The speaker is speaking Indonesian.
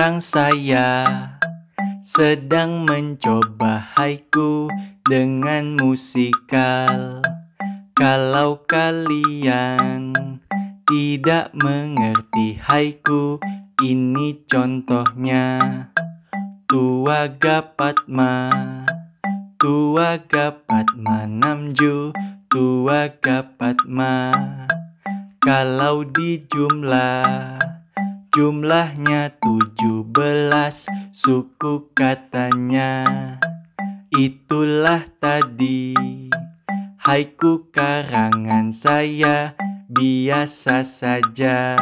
Sekarang saya sedang mencoba haiku dengan musikal. Kalau kalian tidak mengerti haiku, ini contohnya. Tua gapatma, tua gapatma namju, tua gapatma. Kalau di jumlah Jumlahnya tujuh belas suku katanya. Itulah tadi Haiku karangan saya biasa saja